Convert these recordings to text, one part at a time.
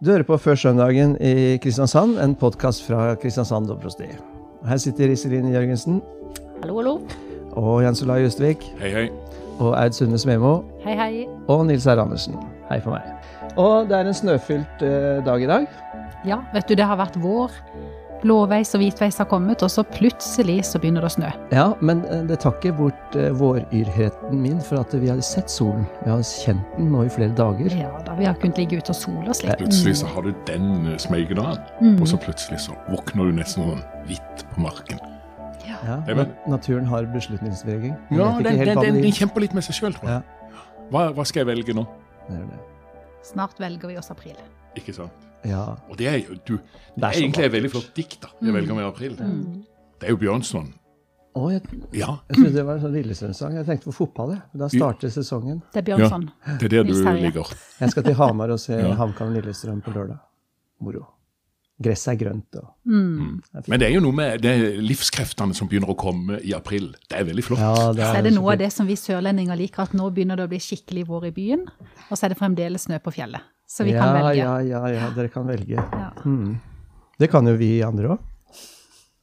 Du hører på Før søndagen i Kristiansand, en podkast fra Kristiansand Dobrosti. Her sitter Iselin Jørgensen Hallo, hallo. og Jens Olai Østvik Hei, hei. og Aud Sunde Smemo Hei, hei. og Nils R. Andersen. Hei for meg. Og det er en snøfylt eh, dag i dag. Ja, vet du, det har vært vår. Blåveis og hvitveis har kommet, og så plutselig så begynner det å snø. Ja, men eh, det tar ikke bort eh, våryrheten min, for at vi har sett solen. Vi har kjent den nå i flere dager. Ja da, vi har kunnet ligge ute og sole oss litt. Plutselig så har du den eh, smeigedagen, Mm. og så plutselig så våkner du nesten sånn hvitt på marken. Ja, ja men, Naturen har beslutningsvegring. Ja, den, den, den, den kjemper litt med seg sjøl, tror jeg. Hva, hva skal jeg velge nå? Det er det. Snart velger vi oss april. Ikke sant? Ja. Og det er jo du, det er er egentlig et veldig flott dikt, da. Jeg velger med i april. Det er jo Bjørnson. Å, jeg, Ja, jeg trodde det var en sånn Lillestrøm-sang. Jeg tenkte på fotball, jeg. Da starter sesongen. Det er Bjørnson. det er der du ligger. Jeg skal til Hamar og se Ja. HamKam Lillestrøm på lørdag. Moro. Gresset er grønt og Mm. det er. Men det er jo noe med det er livskreftene som begynner å komme i april. Det er veldig flott. Ja, det Så er det noe så av det som vi sørlendinger liker, at nå begynner det å bli skikkelig vår i byen, og så er det fremdeles snø på fjellet. Så vi ja, kan velge. Ja, ja, ja, dere kan velge. Ja. Mm. Det kan jo vi andre òg.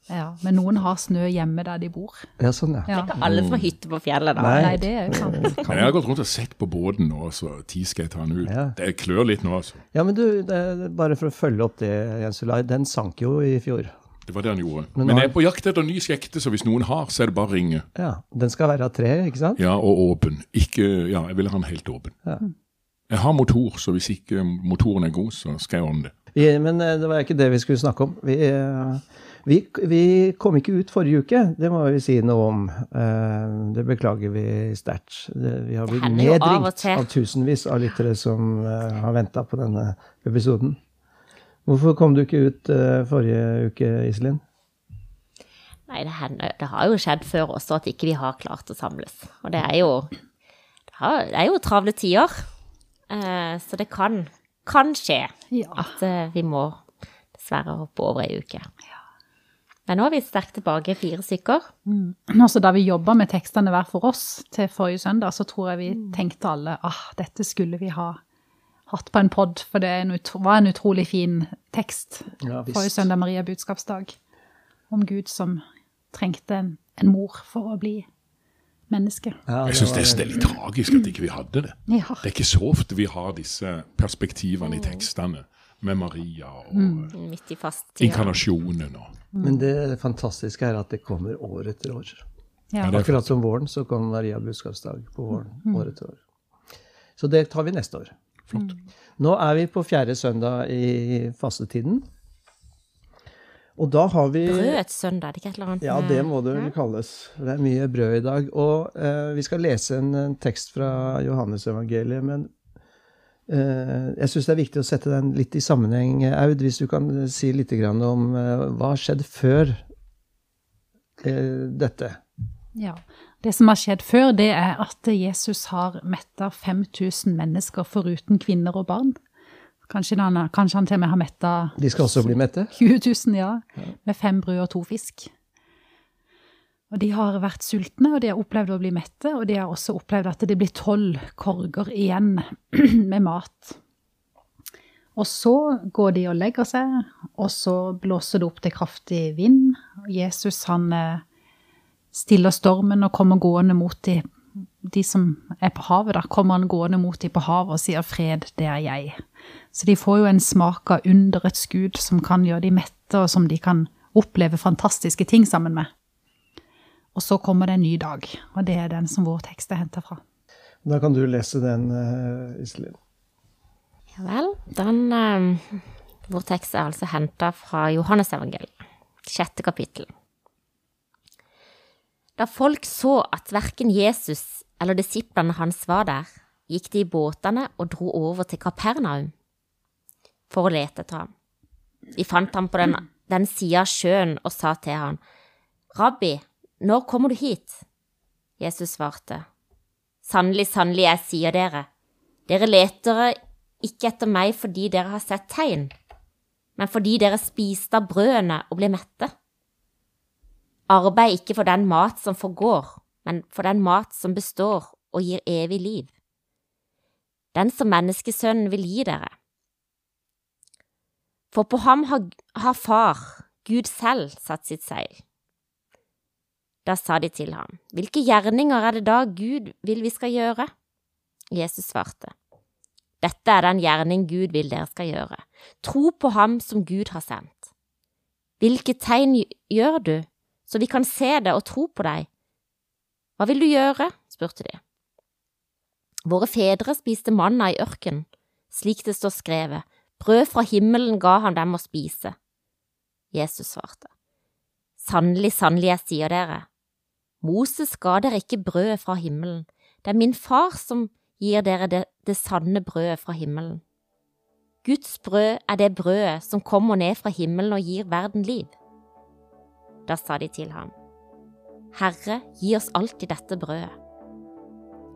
Ja, men noen har snø hjemme der de bor. Ja, sånn, ja. Ja. Ikke alle fra hytte på fjellet, da. Nei. Nei, det er jo sant. Men jeg har gått rundt og sett på båten nå, så tid skal jeg ta den ut. Ja. Det klør litt nå, altså. Ja, men du, det, er- bare for å følge opp det, Jens Olai. Den sank jo i fjor. Det var det han gjorde. Men Men jeg er på jakt etter ny skjekte, så hvis noen har, så er det bare å ringe. Ja, Den skal være av tre, ikke sant? Ja, og åpen. Ikke, ja, jeg vil ha den helt åpen. Ja. Jeg har motor, så hvis ikke motoren er god, så skal jeg ordne det. Ja, men eh, det var ikke det vi skulle snakke om. Vi, eh, vi, vi kom ikke ut forrige uke, det må vi si noe om. Eh, Det beklager vi sterkt. Vi har blitt nedringt av av tusenvis av lyttere som har venta på denne episoden. Hvorfor kom du ikke ut forrige uke, Iselin? Nei, det, hender, det har jo skjedd før også at ikke vi har klart å samles. Og det er jo, det det er jo travle tider. Eh, så det kan, kan skje Ja. at eh, vi må dessverre hoppe over ei uke. Men nå er vi sterkt tilbake, fire stykker. Altså, da vi jobba med tekstene hver for oss til forrige søndag, så tror jeg vi tenkte alle ah, dette skulle vi ha hatt på en pod, for det er en var en utrolig fin tekst Ja, forrige søndag, Maria budskapsdag, om Gud som trengte en, en mor for å bli menneske. Ja, Jeg syns det er litt tragisk at ikke vi hadde det. Ja. Det er ikke så ofte vi har disse perspektivene i tekstene, med Maria og Midt i fasttida. inkarnasjonen og Men det fantastiske er at det kommer år etter år. Ja. Akkurat som våren, så kom Maria budskapsdag på våren år etter år. Så det tar vi neste år. flott. Nå er vi på fjerde søndag i fastetiden. Og da har vi Brødets søndag, det er ikke et eller annet Ja, det må det vel kalles. Det er mye brød i dag. Og eh, vi skal lese en, en tekst fra Johannesevangeliet, men eh, jeg syns det er viktig å sette den litt i sammenheng. Aud, hvis du kan si litt grann om eh, hva har skjedd før eh, dette? Ja. Det som har skjedd før, det er at Jesus har metta 5000 mennesker foruten kvinner og barn. Kanskje han, kanskje han til og med har metta De skal også bli mette? 20 000, ja. Med fem brød og to fisk. Og de har vært sultne, og de har opplevd å bli mette, og de har også opplevd at det blir tolv korger igjen med mat. Og så går de og legger seg, og så blåser det opp til kraftig vind. Og Jesus han eh, stiller stormen og kommer gående mot de, de som er på havet. Da kommer han gående mot de på havet og sier 'fred, det er jeg'. Så de får jo en smak av underets Gud som kan gjøre de mette, og som de kan oppleve fantastiske ting sammen med. Og så kommer det en ny dag, og det er den som vår tekst er henta fra. Da kan du lese den, eh, Iselin. Ja vel. Den, eh, vår tekst er altså henta fra Johannesevangeliet, sjette kapittel. Da folk så at verken Jesus eller disiplene hans var der, gikk de i båtene og dro over til Kapernaum for å lete etter ham. De fant ham på den, den sida av sjøen og sa til ham, Rabbi, når kommer du hit? Jesus svarte, Sannelig, sannelig, jeg sier dere, dere leter ikke etter meg fordi dere har sett tegn, men fordi dere spiste av brødene og ble mette. Arbeid ikke for den mat som forgår, men for den mat som består og gir evig liv. Den som menneskesønnen vil gi dere. For på ham har, har far, Gud selv, satt sitt seil. Da sa de til ham, Hvilke gjerninger er det da Gud vil vi skal gjøre? Jesus svarte, Dette er den gjerning Gud vil dere skal gjøre, tro på ham som Gud har sendt. Hvilke tegn gjør du, så vi kan se det og tro på deg? Hva vil du gjøre? spurte de. Våre fedre spiste manna i ørkenen, slik det står skrevet, brød fra himmelen ga han dem å spise. Jesus svarte, Sannelig, sannelig, jeg sier dere, Moses ga dere ikke brødet fra himmelen, det er min far som gir dere det, det sanne brødet fra himmelen. Guds brød er det brødet som kommer ned fra himmelen og gir verden liv. Da sa de til ham, Herre, gi oss alltid dette brødet.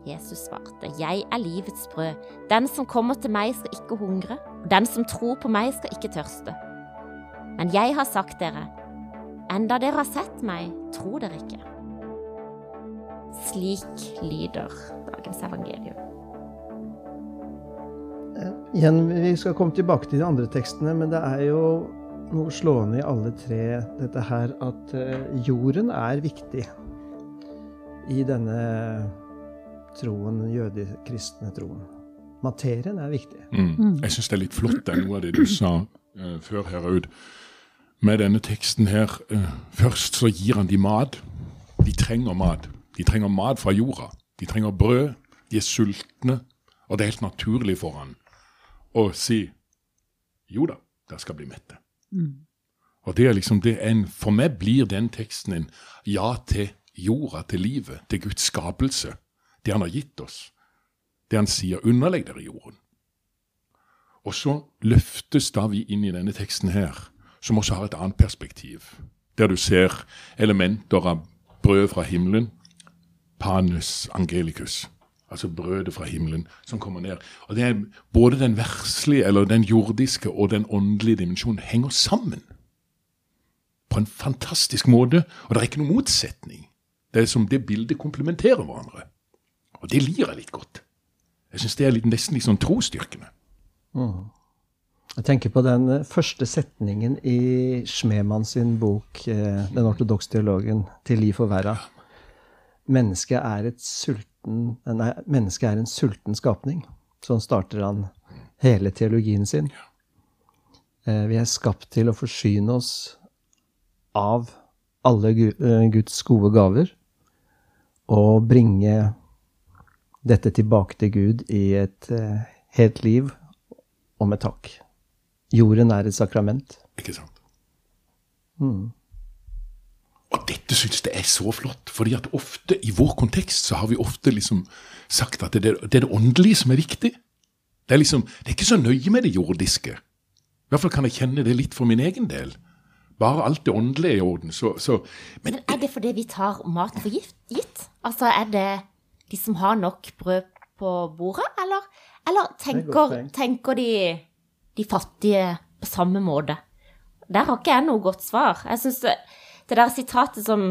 Jesus svarte, Jeg er livets brød. Den som kommer til meg, skal ikke hungre, den som tror på meg, skal ikke tørste. Men jeg har sagt dere, enda dere har sett meg, tror dere ikke. Slik lyder dagens evangelium. Igjen, Vi skal komme tilbake til de andre tekstene, men det er jo noe slående i alle tre dette her at eh, jorden er viktig i denne troen, jødekristne troen. Materien er viktig. Mm. Jeg syns det er litt flott, det, noe av det du sa uh, før, Heraud. Med denne teksten her uh, Først så gir han de mat. De trenger mat. De trenger mat fra jorda. De trenger brød. De er sultne. Og det er helt naturlig for han å si jo da, dere skal bli mette. Mm. Og det er liksom det en, For meg blir den teksten en ja til jorda, til livet, til Guds skapelse. Det han har gitt oss. Det han sier 'underlegg dere jorden'. Og så løftes da vi inn i denne teksten her, som også har et annet perspektiv. Der du ser elementer av brød fra himmelen, panes angelicus, altså brødet fra himmelen som kommer ned. Og det er Både den verslige, eller den jordiske, og den åndelige dimensjonen henger sammen. På en fantastisk måte, og det er ikke noen motsetning. Det er som det bildet komplementerer hverandre. Og det lir jeg litt godt. Jeg syns det er litt, nesten litt sånn trosstyrkende. Mm. Jeg tenker på den eh, første setningen i Schmemann sin bok, eh, 'Den ortodokse teologen', 'Til liv for verda'. Mennesket er, et sulten, nei, mennesket er en sulten skapning. Sånn starter han hele teologien sin. Eh, Vi er skapt til å forsyne oss av alle eh, Guds gode gaver og bringe dette tilbake til Gud i et eh, helt liv og med takk. Jorden er et sakrament. Ikke sant? Mm. Og dette syns jeg er så flott, fordi at ofte i vår kontekst så har vi ofte liksom sagt at det, er- det er det åndelige som er viktig. Det er liksom, det er ikke så nøye med det jordiske. I hvert fall kan jeg kjenne det litt for min egen del. Bare alt det åndelige er i orden, så, så Men Men er det fordi vi tar mat for gitt? Altså er det de som har nok brød på bordet, eller, eller tenker, tenker de de fattige på samme måte? Der har ikke jeg noe godt svar. Jeg synes det, det der sitatet som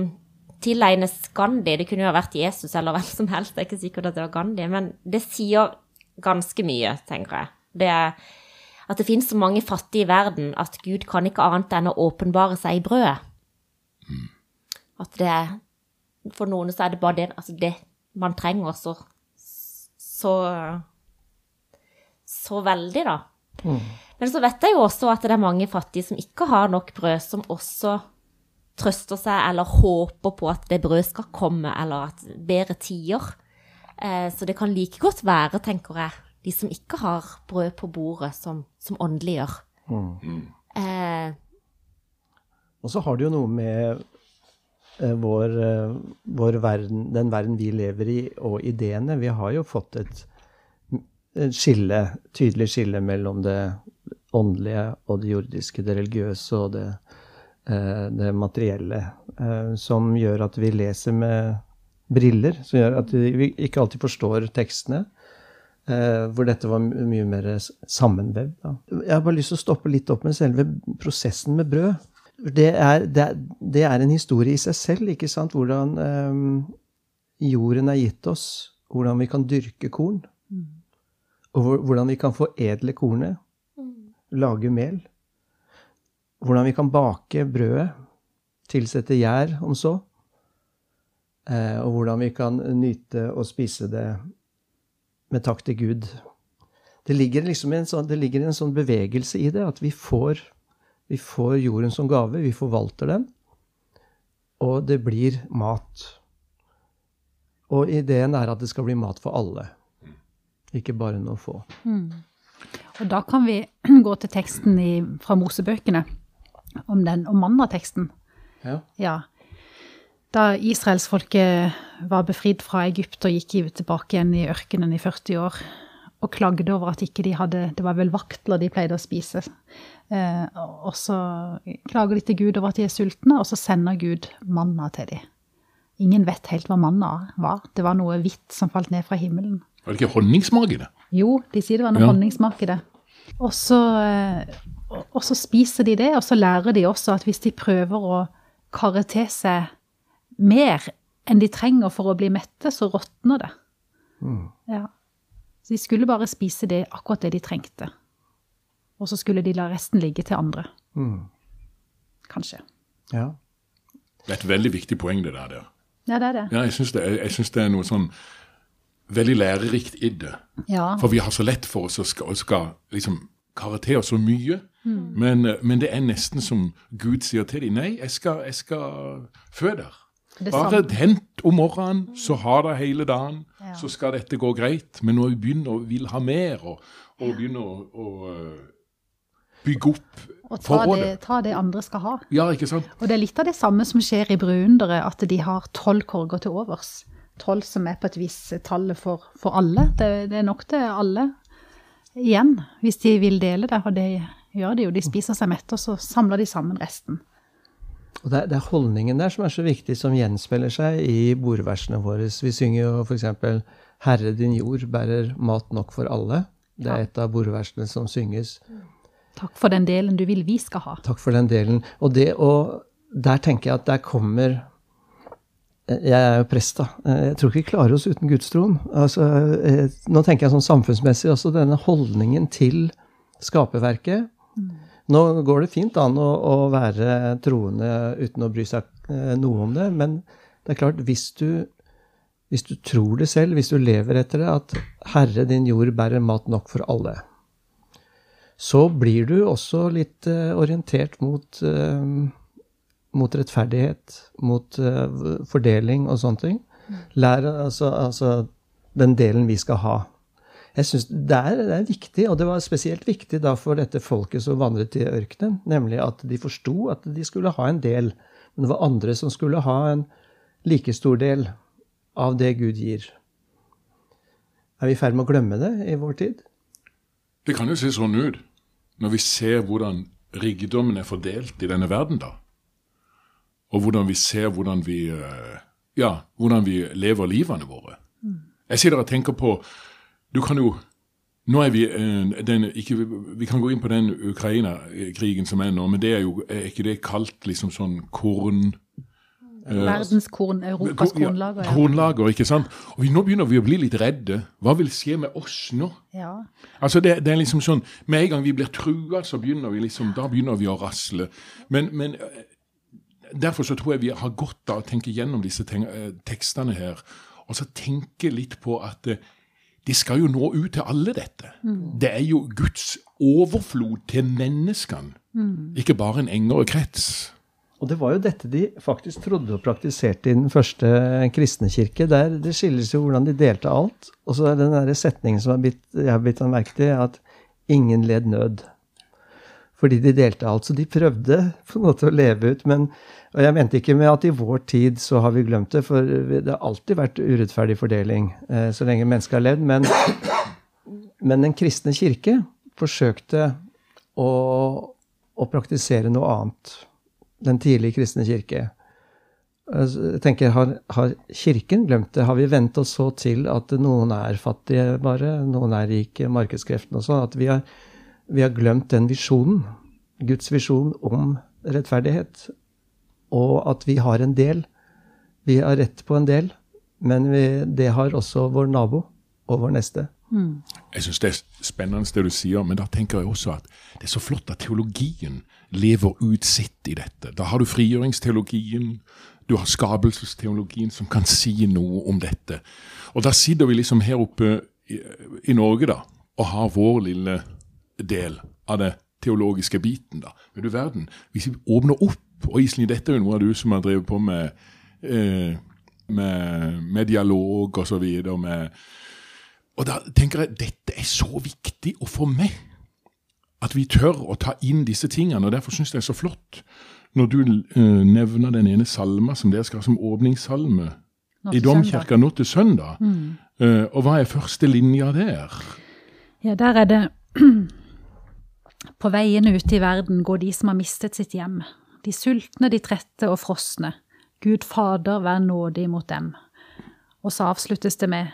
tilegnes Gandhi, det kunne jo ha vært Jesus eller hvem som helst, det er ikke sikkert at det var Gandhi, men det sier ganske mye, tenker jeg. Det er at det finnes så mange fattige i verden at Gud kan ikke annet enn å åpenbare seg i brødet. At det er For noen så er det bare det, altså det man trenger så så så veldig, da. Men så vet jeg jo også at det er mange fattige som ikke har nok brød, som også trøster seg eller håper på at det brød skal komme, eller at bedre tider. Eh, så det kan like godt være, tenker jeg, de som ikke har brød på bordet, som, som åndeliggjør. Eh, Og så har det jo noe med vår, eh, vår verden, den verden vi lever i, og ideene. Vi har jo fått et, et skille, tydelig skille mellom det åndelige og det jordiske, det religiøse og det, eh, det materielle, eh, som gjør at vi leser med briller, som gjør at vi ikke alltid forstår tekstene. Eh, hvor dette var mye mer sammenvevd. Jeg har bare lyst til å stoppe litt opp med selve prosessen med brød. Det er, det, er, det er en historie i seg selv, ikke sant? Hvordan um, jorden er gitt oss. Hvordan vi kan dyrke korn. Og hvordan vi kan foredle kornet. Lage mel. hvordan vi kan bake brødet, tilsette gjær om så, eh, og hvordan vi kan nyte og spise det med takk til Gud. Det ligger liksom en sånn, det ligger en sånn bevegelse i det, at vi får, vi får jorden som gave, vi forvalter den, og det blir mat. Og ideen er at det skal bli mat for alle, ikke bare noen få. Og da kan vi gå til teksten i, fra Mosebøkene, om, den, om mannateksten. Ja. Ja. Da israelsfolket var befridd fra Egypt og gikk tilbake igjen i ørkenen i 40 år, og klagde over at ikke de hadde Det var vel vaktler de pleide å spise. Eh, og så klager de til Gud over at de er sultne, og så sender Gud manna til dem. Ingen vet helt hva manna var. Det var noe hvitt som falt ned fra himmelen. Var det ikke honningsmak i det? Jo, de sier det var noe Ja. honningsmak i det. Og så, eh, og- så spiser de det, og så lærer de også at hvis de prøver å karre til seg mer enn de trenger for å bli mette, så råtner det. Ja. Så de skulle bare spise det, akkurat det de trengte. Og så skulle de la resten ligge til andre. Mm. Kanskje. ja. Det er et veldig viktig poeng, det der. der. Ja, det er det. Ja, jeg syns det, jeg synes det er noe sånn veldig lærerikt i det. Ja. For vi har så lett for oss å skal, skal liksom karakterer så mye. Men, eh, men det er nesten som Gud sier til dem. Nei, jeg skal, jeg skal føde der. Det Bare hent om morgenen, så har det hele dagen. Ja. Så skal dette gå greit. Men når vi begynner å vil ha mer, og, og begynner å, å øh, bygge opp Og ta det, ta det andre skal ha. Ja, ikke sant? Og det er litt av det samme som skjer i brødunderet, at de har tolv korger til overs. Tolv som er på et vis tallet for, for alle. Det, det er nok til alle igjen, hvis de vil dele det. Og det gjør de jo. De spiser seg mette, og så samler de sammen resten. Og det er, det er holdningen der som er så viktig, som gjenspeiler seg i bordversene våre. Vi synger jo f.eks.: Herre din jord bærer mat nok for alle. Det er et av bordversene som synges. Takk for den delen du vil vi skal ha. Takk for den delen. Og det og Der tenker jeg at der kommer Jeg er jo prest, da. Jeg tror ikke vi klarer oss uten gudstroen. Altså, eh, nå tenker jeg sånn samfunnsmessig også, denne holdningen til skaperverket. Nå går det fint an å, å være troende uten å bry seg eh, noe om det, men det er klart, hvis du, hvis du tror det selv, hvis du lever etter det, at Herre, din jord bærer mat nok for alle, så blir du også litt eh, orientert mot, eh, mot rettferdighet, mot fordeling og sånne ting. Lær altså, altså den delen vi skal ha. Jeg synes det er, det er viktig, og det var spesielt viktig da for dette folket som vandret i ørkenen, nemlig at de forsto at de skulle ha en del, men det var andre som skulle ha en like stor del av det Gud gir. Er vi i ferd med å glemme det i vår tid? Det kan jo se sånn ut når vi ser hvordan rikdommen er fordelt i denne verden, da. Og hvordan vi ser hvordan vi, øh, ja, hvordan vi lever livene våre. Jeg sitter og tenker på Du kan jo nå er vi, øh, den, ikke, vi kan gå inn på den Ukraina-krigen som er nå, men det er jo er ikke det kalt liksom sånn korn... Verdenskorn, Europas kornlager. Ja. kornlager, ikke sant? Og vi, nå begynner vi å bli litt redde. Hva vil skje med oss nå? ja. Altså det, det er liksom sånn, Med en gang vi blir trua, så begynner vi liksom, da begynner vi å rasle. Men, men eh, derfor så tror jeg vi har godt av å tenke gjennom disse tekstene her, og så tenke litt på at det skal jo nå ut til alle, dette. Det er jo Guds overflod til menneskene, ikke bare en engere krets. Og det var jo dette de faktisk trodde og praktiserte i den første kristne kirke. Der det skilles jo hvordan de delte alt. Og så er den der setningen som jeg har blitt merke til, at ingen led nød. Fordi de delte alt. Så de prøvde på en måte å leve ut. Men, og jeg mente ikke med at i vår tid så har vi glemt det, for det har alltid vært urettferdig fordeling eh, så lenge mennesket har levd. Men, men den kristne kirke forsøkte å, å praktisere noe annet den tidlige kristne kirke. Altså, Jeg tenker, har, har Kirken glemt det? Har vi vent oss så til at noen er fattige bare, noen er rike, markedskreftene og sånn, at vi har, vi har glemt den visjonen, Guds visjon om rettferdighet, og at vi har en del. Vi har rett på en del, men vi, det har også vår nabo og vår neste. Jeg syns det er spennende det du sier, men da tenker jeg også at det er så flott at teologien lever ut sitt i dette. Da har du frigjøringsteologien, du har skapelsesteologien som kan si noe om dette. Og da sitter vi liksom her oppe i, i Norge da, og har vår lille del av det teologiske biten. da. Men du verden, hvis vi åpner opp, og Iselin, dette er jo noe av du som har drevet på med, eh, med, med dialog og så videre, med og da tenker jeg dette er så viktig å få med. At vi tør å ta inn disse tingene. og Derfor syns jeg det er så flott når du eh, nevner den ene salma som dere skal ha som åpningssalme i domkirka nå til søndag. Mm. Eh, og hva er første linja der? Ja, der er det På veiene ute i verden går de som har mistet sitt hjem. De sultne, de trette og frosne. Gud Fader, vær nådig mot dem. Og så avsluttes det med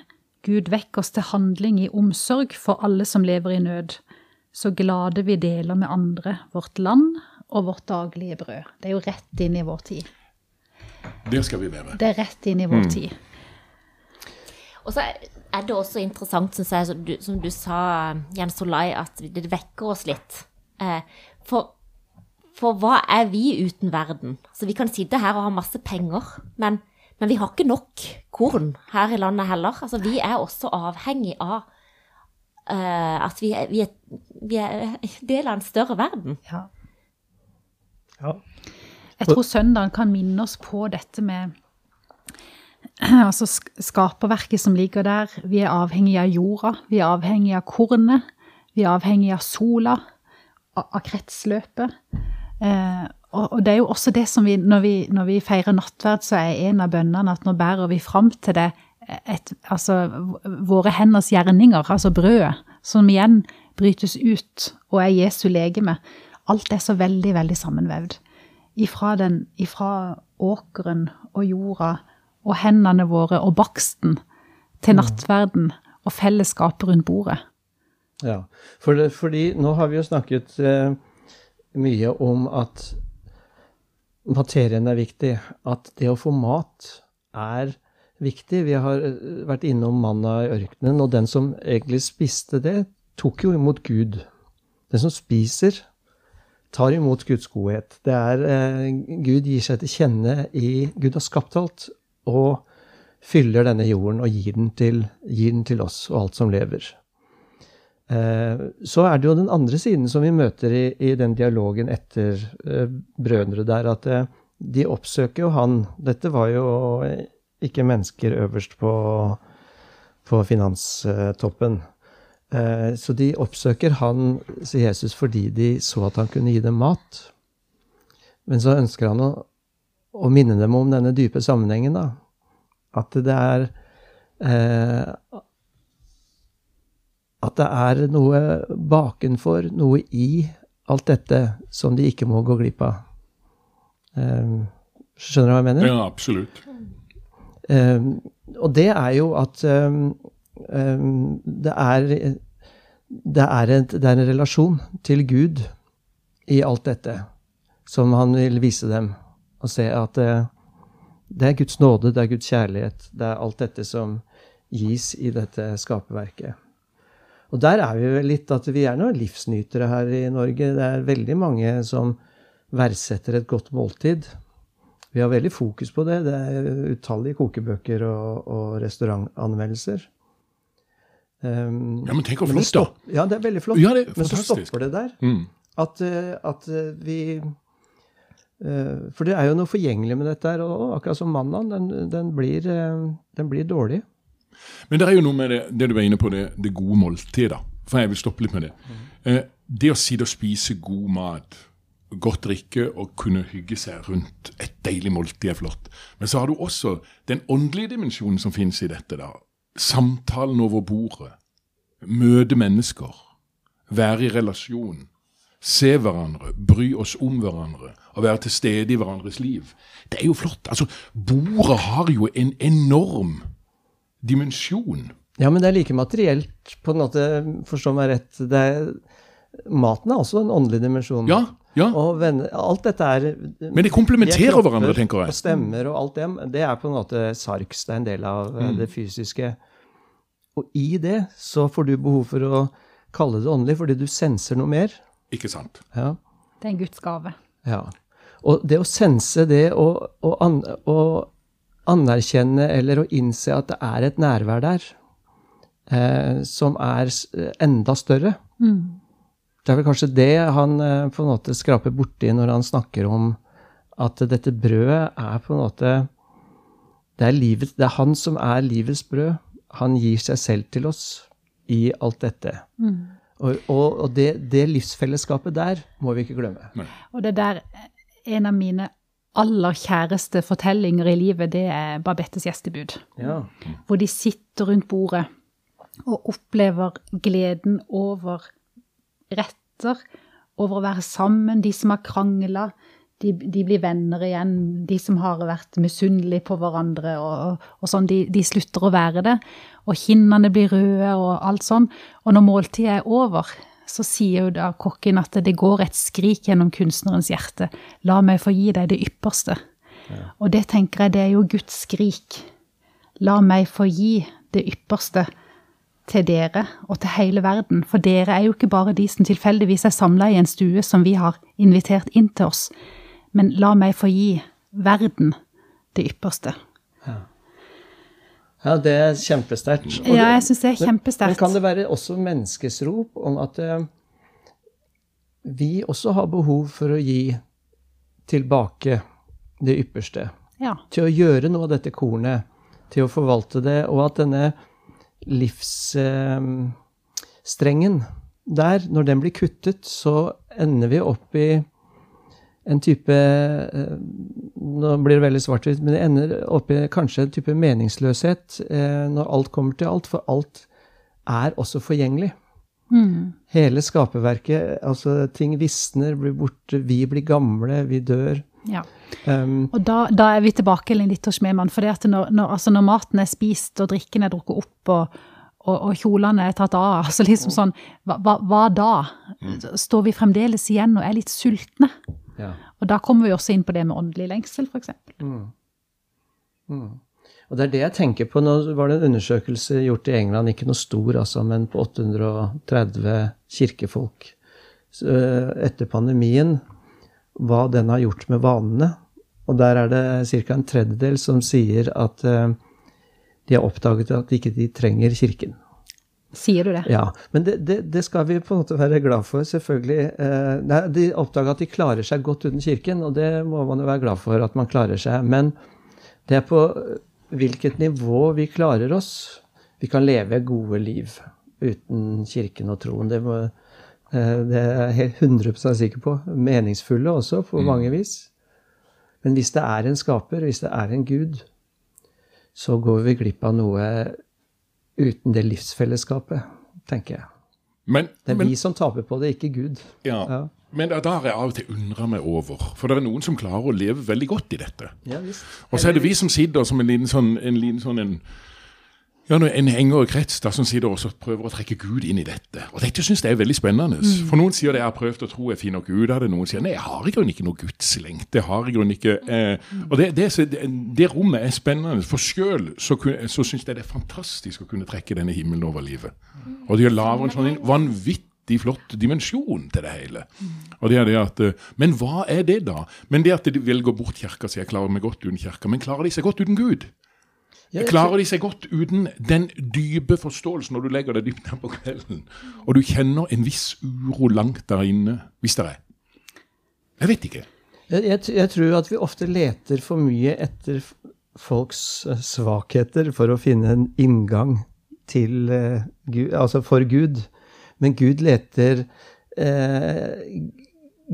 Gud vekk oss til handling i omsorg for alle som lever i nød, så glade vi deler med andre vårt land og vårt daglige brød. Det er jo rett inn i vår tid. Det skal vi være. Det er rett inn i vår mm. tid. Og så er det også interessant, syns jeg, som du, som du, sa, Jens Olai, at det vekker oss litt. Eh, for, for hva er vi uten verden? Så vi kan sitte her og ha masse penger, men men vi har ikke nok korn her i landet heller. Altså, vi er også avhengig av uh, at vi er, vi, er, vi er, del av en større verden. Ja. ja. Jeg tror søndagen kan minne oss på dette med altså skaperverket som ligger der. Vi er avhengig av jorda, vi er avhengig av kornet, vi er avhengig av sola, av kretsløpet. Eh, og, og, det er jo også det som vi når, vi når, vi feirer nattverd, så er en av bønnene at nå bærer vi fram til det et, altså våre henders gjerninger, altså brødet, som igjen brytes ut og er Jesu legeme. Alt er så veldig, veldig sammenvevd. Ifra, den, ifra åkeren og jorda og hendene våre og baksten til mm. nattverden og fellesskapet rundt bordet. Ja, for det, fordi nå har vi jo snakket eh, mye om at materien er viktig. At det å få mat er viktig. Vi har eh, vært innom manna i ørkenen, og den som egentlig spiste det, tok jo imot Gud. Den som spiser, tar imot Guds godhet. Det er eh, Gud gir seg til kjenne i Gud har skapt alt, og fyller denne jorden og gir den til, gir den til oss og alt som lever. Eh, så er det jo den andre siden som vi møter i, i den dialogen etter eh, brødre der, at eh, de oppsøker jo han. Dette var jo ikke mennesker øverst på, på finanstoppen. Så de oppsøker han, sier Jesus, fordi de så at han kunne gi dem mat. Men så ønsker han å, å minne dem om denne dype sammenhengen, da. At det er eh, at det er noe bakenfor, noe i alt dette, som de ikke må gå glipp av. Um, skjønner du hva jeg mener? Ja, absolutt. Um, og det er jo at um, det, er, det, er et, det er en relasjon til Gud i alt dette som han vil vise dem. Og se at det, det er Guds nåde, det er Guds kjærlighet, det er alt dette som gis i dette skaperverket. Og der er vi vel litt at vi er noen livsnytere her i Norge. Det er veldig mange som verdsetter et godt måltid. Vi har veldig fokus på det. Det er utallige kokebøker og, og restaurantanmeldelser. Um, ja, men tenk hvor flott, da! Ja, det er veldig flott. Ja, er men så stopper det der. Mm. At, eh, at, eh, vi uh, For det er jo noe forgjengelig med dette her. Og akkurat som mannen, den, den, blir, den blir dårlig. Men det er jo noe med det, det du var inne på, det, det gode måltidet. For jeg vil stoppe litt med det. Mm. Eh, det å sitte og spise god mat, godt drikke og kunne hygge seg rundt et deilig måltid er flott. Men så har du også den åndelige dimensjonen som finnes i dette. da. Samtalen over bordet. Møte mennesker. Være i relasjon. Se hverandre, bry oss om hverandre og være til stede i hverandres liv. Det er jo flott. Altså, Bordet har jo en enorm dimensjon. Ja, men det er like materielt, på en måte, forstå meg rett. Er, maten er også en åndelig dimensjon. Ja, ja. Og venner, alt dette er Men de komplementerer hverandre, tenker jeg. Og stemmer og alt det. Det er på en måte sarks. Det er en del av eh, mm. det fysiske. og i det så får du behov for å kalle det åndelig, fordi du senser noe mer. Ikke sant? Ja. Det er en Guds gave. ja. Og det å sense det og, og, og anerkjenne eller å innse at det er et nærvær der eh, som er enda større Det er vel kanskje det han eh, på en måte skraper borti når han snakker om at dette brødet er på en måte det er, livet, det er han som er livets brød. Han gir seg selv til oss i alt dette. Og, og, og det, det livsfellesskapet der må vi ikke glemme. Og det der, en av mine aller kjæreste fortellinger i livet, det er Babettes gjestebud. Ja. Hvor de sitter rundt bordet og opplever gleden over retter, over å være sammen, de som har krangla. De, de blir venner igjen, de som har vært misunnelige på hverandre. og, og sånn, de, de slutter å være det. Og kinnene blir røde og alt sånn. Og når måltidet er over, så sier jo da kokken at det går et skrik gjennom kunstnerens hjerte. La meg få gi deg det ypperste. Og det tenker jeg, det er jo Guds skrik. La meg få gi det ypperste til dere og til hele verden. For dere er jo ikke bare de som tilfeldigvis er samla i en stue som vi har invitert inn til oss. Men la meg få gi verden det ypperste. Ja, det er kjempesterkt. Ja, jeg syns det er Men kan det være også menneskes rop om at eh, vi også har behov for å gi tilbake det ypperste? Ja. Til å gjøre noe av dette kornet, til å forvalte det, og at denne livsstrengen der, når den blir kuttet, så ender vi opp i en type eh, Nå blir det veldig svart-hvitt, men det ender opp i kanskje en type meningsløshet eh, når alt kommer til alt, for alt er også forgjengelig. Mm. Hele skaperverket, altså ting visner, blir borte, vi blir gamle, vi dør. ja. Um, Og da, da er vi tilbake litt hos Schmemann. For det at når, når, altså når maten er spist og drikken er drukket opp og, og, og kjolene er tatt av, altså liksom sånn, hva, hva, hva da? Står vi fremdeles igjen og er litt sultne? Ja. Og da kommer vi også inn på det med åndelig lengsel, f.eks. Og det er det jeg tenker på. Nå var det en undersøkelse gjort i England, ikke noe stor, altså, men på 830 kirkefolk Så, etter pandemien, hva den har gjort med vanene. Og der er det ca. en tredjedel som sier at de har oppdaget at ikke de trenger kirken. Sier du det? Ja, Men det, det, det skal vi på en måte være glad for, selvfølgelig. Eh, nei, de oppdaga at de klarer seg godt uten kirken, og det må man jo være glad for at man klarer seg. Men det er på hvilket nivå vi klarer oss. Vi kan leve gode liv uten kirken og troen. Det, må, eh, det er jeg helt 100 sikker på. Meningsfulle også, på mange vis. Men hvis det er en skaper, hvis det er en gud, så går vi glipp av noe uten det livsfellesskapet, tenker jeg. Men, Det er men, vi som taper på det, ikke Gud. ja, Ja. men da har jeg av og til undra meg over, for det er noen som klarer å leve veldig godt i dette. Ja, visst. Og så er det vi som sitter som en liten sånn en, liten sånn en, ja, en henger i krets da, som sitter og så prøver å trekke Gud inn i dette. Og dette syns jeg er veldig spennende. For noen sier det jeg har prøvd å tro jeg finner Gud av det. Noen sier nei, jeg har i grunnen ikke noe gudslengt. Det har i grunnen ikke eh, Og det, det, det, det rommet er spennende. For sjøl så, så syns jeg det er fantastisk å kunne trekke denne himmelen over livet. Og det lager en sånn en vanvittig flott dimensjon til det hele. Og det er det at, eh, Men hva er det, da? Men det at de velger bort kirka, sier jeg klarer meg godt uten kirka. Men klarer de seg godt uten Gud? Klarer de seg godt uten den dype forståelsen når du legger deg dypt ned på kvelden, og du kjenner en viss uro langt der inne, hvis det er? Jeg vet ikke. Jeg, jeg, jeg tror at vi ofte leter for mye etter folks eh, svakheter for å finne en inngang til uh, Gud, altså for Gud. Men Gud leter uh,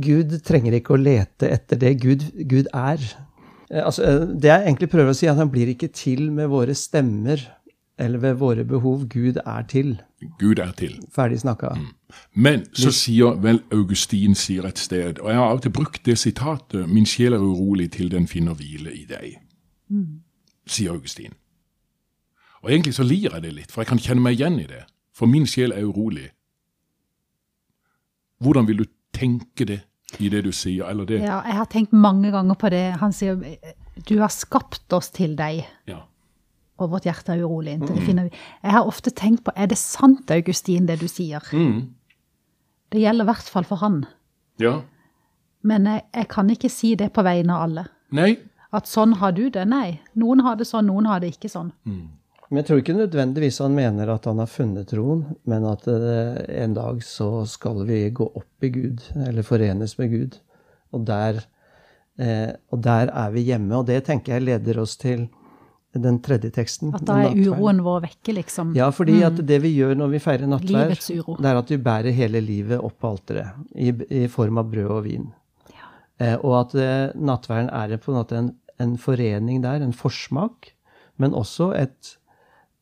Gud trenger ikke å lete etter det Gud, Gud er. Eh, altså, eh, det jeg egentlig prøver å si, er at han blir ikke til med våre stemmer eller ved våre behov. Gud er til. Gud er til. Ferdig snakka. Men så sier vel Augustin sier et sted, og jeg har av og til brukt det sitatet 'Min sjel er urolig til den finner hvile i deg', sier Augustin. Og egentlig så lir jeg det litt, for jeg kan kjenne meg igjen i det. For min sjel er urolig. Hvordan vil du tenke det i det du sier, eller det? Ja, jeg har tenkt mange ganger på det. Han sier du har skapt oss til deg, Ja. og vårt hjerte er urolig inntil det finner vi. Jeg har ofte tenkt på, er det sant, Augustin, det du sier? Mm. Det gjelder i hvert fall for han. Ja. Men jeg, jeg kan ikke si det på vegne av alle. Nei. At sånn har du det. Nei. Noen har det sånn, noen har det ikke sånn. Men jeg tror ikke nødvendigvis han mener at han har funnet troen, men at eh, en dag så skal vi gå opp i Gud, eller forenes med Gud. Og der, eh, og der er vi hjemme. Og det tenker jeg leder oss til den tredje teksten. At da er uroen vår vekke, liksom. Ja, fordi at det vi gjør når vi feirer nattverd, det er at vi bærer hele livet opp på alteret i, i form av brød og vin. Eh, og at eh, nattverden er på en måte en, en forening der, en forsmak, men også et,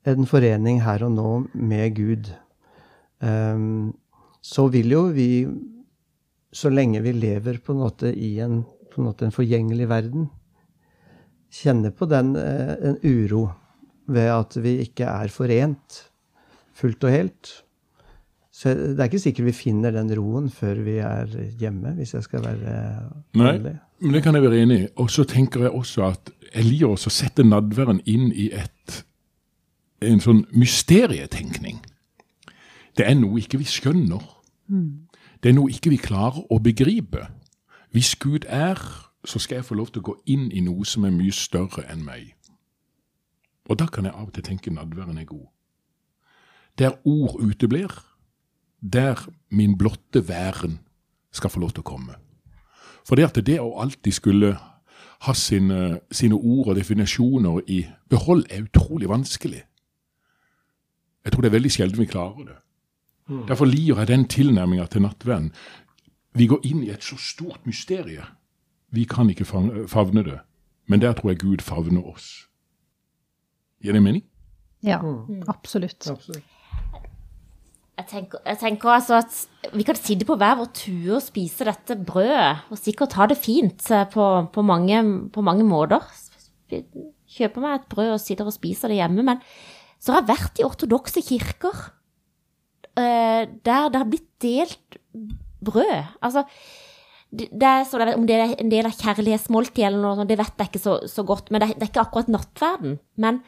en forening her og nå med Gud. Ehm, så vil jo vi, så lenge vi lever på en måte i en, på en, måte en forgjengelig verden, kjenne på den eh, en uro ved at vi ikke er forent fullt og helt. Så det er ikke sikkert vi finner den roen før vi er hjemme, hvis jeg skal være Nei, ærlig. men det kan jeg være enig i. Og så tenker jeg også at jeg liker å sette nadværen inn i et, en sånn mysterietenkning. Det er noe ikke vi skjønner. Det er noe ikke vi klarer å begripe. Hvis Gud er, så skal jeg få lov til å gå inn i noe som er mye større enn meg. Og da kan jeg av og til tenke nadværen er god. Der ord uteblir, der min blotte væren skal få lov til å komme. For det at det å alltid skulle ha sine, sine ord og definisjoner i behold, er utrolig vanskelig. Jeg tror det er veldig sjelden vi klarer det. Derfor liker jeg den tilnærminga til nattverden. Vi går inn i et så stort mysterie. Vi kan ikke favne det, men der tror jeg Gud favner oss. Gir det mening? Ja, absolutt. Absolutt. Jeg tenker, jeg tenker altså at vi kan sitte på hver vår tue og spise dette brødet, og sikkert ha det fint eh, på, på, mange, på mange måter. Kjøper meg et brød og sitter og spiser det hjemme, men så har jeg vært i ortodokse kirker eh, der det har blitt delt brød. Altså, det er sånn, om det er en del av kjærlighetsmåltidet eller noe sånt, det vet jeg ikke så, så godt, men det, det er ikke akkurat nattverden. Men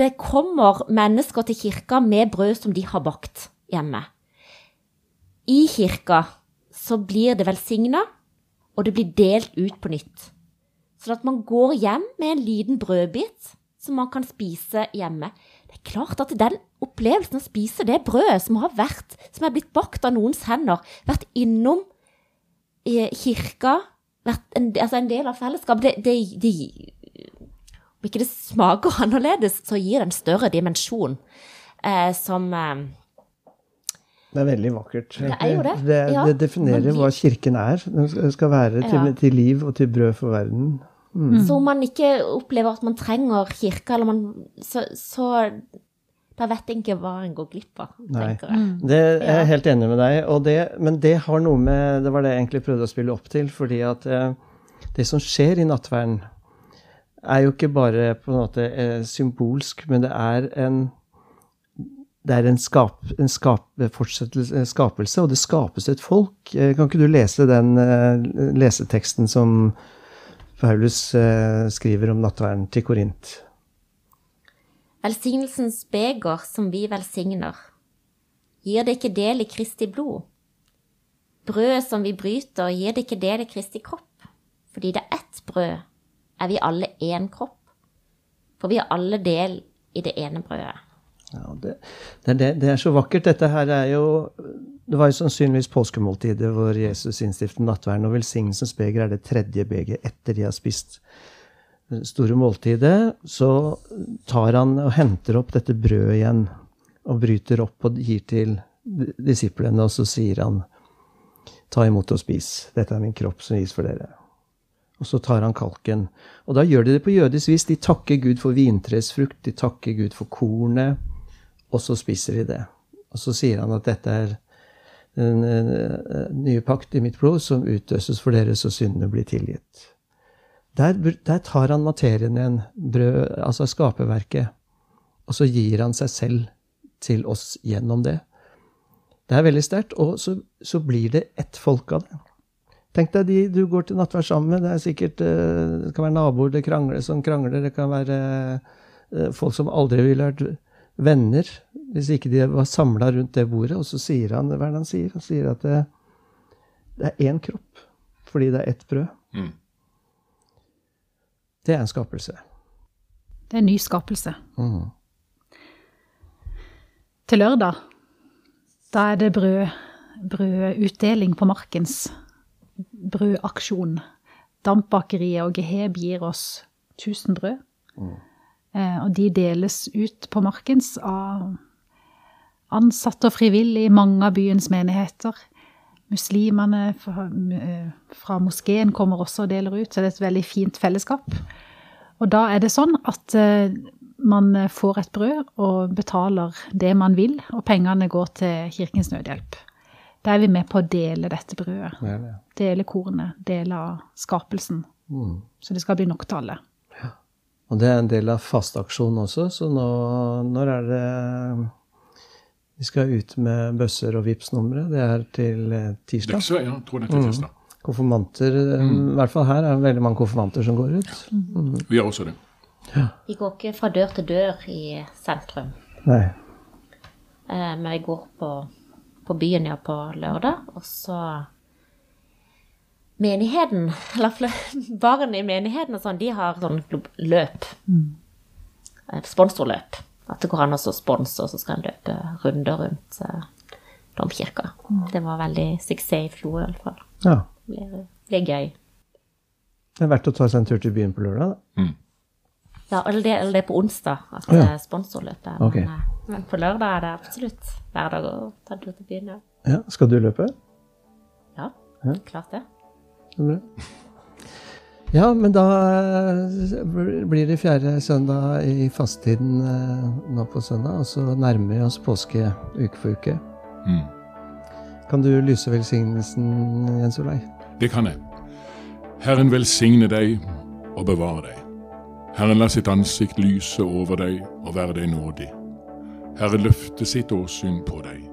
det kommer mennesker til kirka med brød som de har bakt hjemme. I kirka så blir det velsigna, og det blir delt ut på nytt. Sånn at man går hjem med en liten brødbit som man kan spise hjemme. Det er klart at den opplevelsen å spise det brødet som har vært, som er blitt bakt av noens hender, vært innom kirka, vært en, altså en del av fellesskapet, det, det, det Om ikke det smaker annerledes, så gir det en større dimensjon eh, som eh, Det er veldig vakkert. Det det. Det, Ja, definerer hva kirken er. Den skal- skal være til, Ja. til liv og til brød for verden. Så om man ikke opplever at man trenger kirka, eller man, så, så da vet jeg ikke hva en går glipp av, Nei. tenker jeg. Det er jeg helt enig med deg og det, men det har noe med Det var det jeg egentlig prøvde å spille opp til. fordi at eh, det som skjer i nattverden, er jo ikke bare på en måte eh, symbolsk, men det er en det er en, skap, en skap, skapelse, og det skapes et folk. Eh, Kan ikke du lese den eh, leseteksten som Paulus eh, skriver om nattverden til Korint? Velsignelsens beger som vi velsigner, gir det ikke del i Kristi blod? Brødet som vi bryter, gir det ikke del i Kristi kropp? Fordi det er ett brød, er vi alle én kropp. For vi har alle del i det ene brødet. Ja, det, det, det, det er så vakkert. Dette her er jo Det var jo sannsynligvis påskemåltidet hvor Jesus innstiftet nattverden, og velsignelsens beger er det tredje beger etter de har spist det store måltidet. Så tar han og henter opp dette brødet igjen og bryter opp og gir til disiplene, og så sier han Ta imot og spis. Dette er min kropp som gis for dere. Og så tar han kalken. Og da gjør de det på jødisk vis. De takker Gud for vintresfrukt, de takker Gud for kornet, og så spiser de det. Og så sier han at dette er den nye pakt i mitt blod som utøses for dere så syndene blir tilgitt. Der, der tar han materien igjen, brød, altså skaperverket, og så gir han seg selv til oss gjennom det. Det er veldig sterkt, og så, så blir det ett folk av det. Tenk deg de du går til nattverd sammen med. Det er sikkert, eh, det kan være naboer det krangler, som krangler. Det kan være eh, folk som aldri ville vært venner hvis ikke de var samla rundt det bordet. Og så sier han hva er det han sier? Han sier at det, det er én kropp fordi det er ett brød. Mm. Det er en skapelse. Det er en ny skapelse. Mm. Til lørdag, da er det brød, brødutdeling på Markens. Brødaksjon. Dampbakeriet og Geheb gir oss 1000 brød. Eh, og de deles ut på Markens av ansatte og frivillige i mange av byens menigheter. Muslimene fra, eh, fra moskeen kommer også og deler ut, så det er et veldig fint fellesskap. Og da er det sånn at eh, man får et brød og betaler det man vil, og pengene går til Kirkens Nødhjelp. Da er vi med på å dele dette brødet. Det. Dele kornet, dele av skapelsen. Mm. Så det skal bli nok til alle. Og det er en del av fasteaksjonen også, så nå når er det vi skal ut med bøsser og Vipps-numre? Det er til eh, Det tirsdag. så jeg, ja, tror det er til tirsdag. Konfirmanter, mm. i hvert fall her er det veldig mange konfirmanter som går ut. Vi har også det. Vi går ikke fra dør til dør i sentrum, Nei. eh, men vi går på, på byen ja, på lørdag, og så Menigheten, eller barn i menigheten og sånn, de har sånn løp. Mm. Sponsorløp. At det går an å sponse, og så skal en løpe runder rundt eh, domkirka. Det var veldig suksess i fjor, i hvert fall. Ja. Det blir, blir gøy. Det er verdt å ta seg en tur til byen på lørdag. da. Ja, eller det, eller det er på onsdag at Ja. ja. sponsorløpet er. Okay. Men, eh, men på lørdag er det absolutt hver dag å ta en tur til byen. Ja, Ja, Skal du løpe? ja Ja. klart det. Ja, men da eh, blir det fjerde søndag i fasttiden eh, nå på søndag, og så nærmer vi oss påske uke for uke. Mm. Kan du lyse velsignelsen, Jens Olai? Det kan jeg. Herren velsigne deg og bevare deg. Herren la sitt ansikt lyse over deg og være deg nådig. Herren løfte sitt åsyn på deg